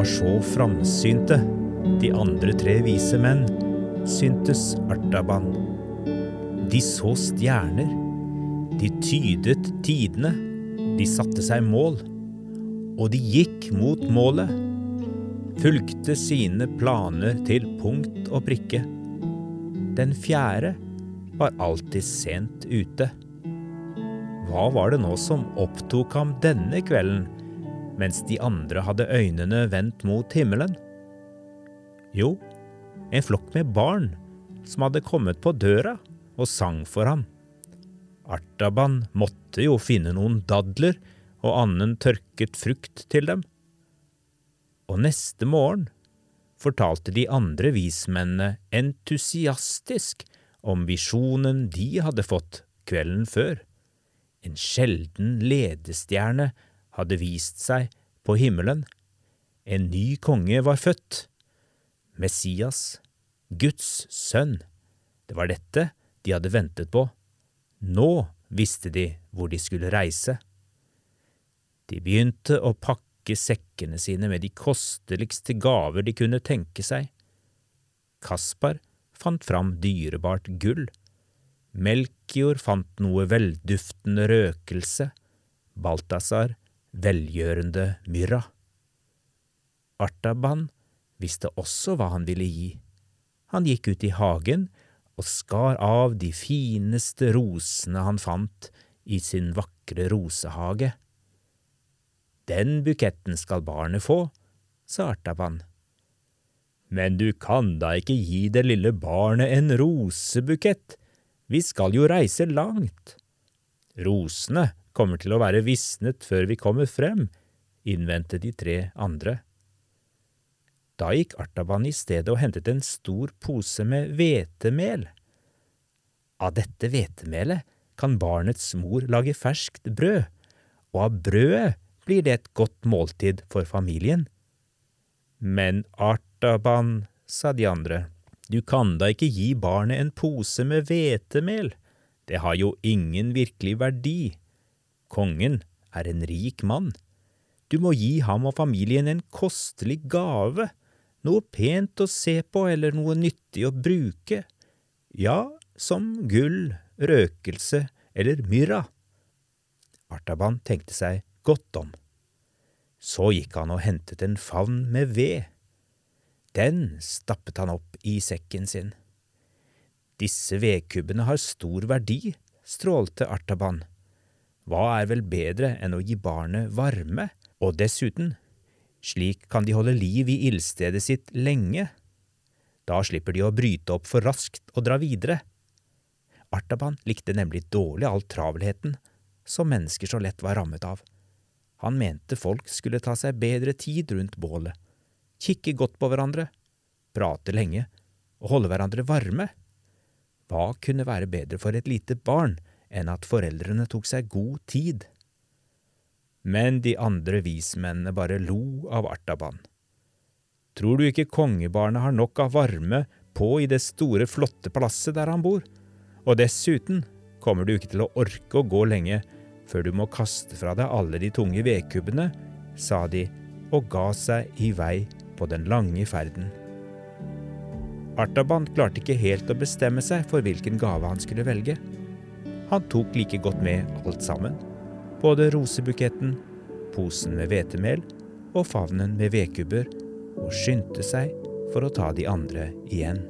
var så framsynte, de andre tre vise menn, syntes Artaban. De så stjerner, de tydet tidene, de satte seg mål, og de gikk mot målet, fulgte sine planer til punkt og prikke. Den fjerde var alltid sent ute. Hva var det nå som opptok ham denne kvelden, mens de andre hadde øynene vendt mot himmelen? Jo, en flokk med barn som hadde kommet på døra og sang for ham. Artaban måtte jo finne noen dadler og annen tørket frukt til dem. Og neste morgen fortalte de andre vismennene entusiastisk om visjonen de hadde fått kvelden før. En sjelden ledestjerne hadde vist seg på himmelen. En ny konge var født. Messias, Guds sønn. Det var dette de hadde ventet på. Nå visste de hvor de skulle reise. De begynte å pakke sekkene sine med de kosteligste gaver de kunne tenke seg. Kaspar fant fram dyrebart gull. Melkior fant noe velduftende røkelse. Balthazar velgjørende myrra. Artaban visste også hva han ville gi. Han gikk ut i hagen og skar av de fineste rosene han fant i sin vakre rosehage. Den buketten skal barnet få, sa Artaban. Men du kan da ikke gi det lille barnet en rosebukett, vi skal jo reise langt. Rosene kommer til å være visnet før vi kommer frem, innvendte de tre andre. Da gikk Artaban i stedet og hentet en stor pose med hvetemel. Av dette hvetemelet kan barnets mor lage ferskt brød, og av brødet blir det et godt måltid for familien. Men Artaban, sa de andre, du kan da ikke gi barnet en pose med hvetemel, det har jo ingen virkelig verdi. Kongen er en rik mann. Du må gi ham og familien en kostelig gave, noe pent å se på eller noe nyttig å bruke, ja, som gull, røkelse eller myrra. Artaban tenkte seg godt om. Så gikk han og hentet en favn med ved. Den stappet han opp i sekken sin. Disse vedkubbene har stor verdi, strålte Artaban. Hva er vel bedre enn å gi barnet varme, og dessuten, slik kan de holde liv i ildstedet sitt lenge. Da slipper de å bryte opp for raskt og dra videre. Artaban likte nemlig dårlig all travelheten som mennesker så lett var rammet av. Han mente folk skulle ta seg bedre tid rundt bålet, kikke godt på hverandre, prate lenge og holde hverandre varme. Hva kunne være bedre for et lite barn enn at foreldrene tok seg god tid? Men de andre vismennene bare lo av Artaban. Tror du ikke kongebarnet har nok av varme på i det store, flotte palasset der han bor? Og dessuten kommer du ikke til å orke å gå lenge før du må kaste fra deg alle de tunge vedkubbene, sa de og ga seg i vei på den lange ferden. Artaban klarte ikke helt å bestemme seg for hvilken gave han skulle velge. Han tok like godt med alt sammen, både rosebuketten, posen med hvetemel og favnen med vedkubber, og skyndte seg for å ta de andre igjen.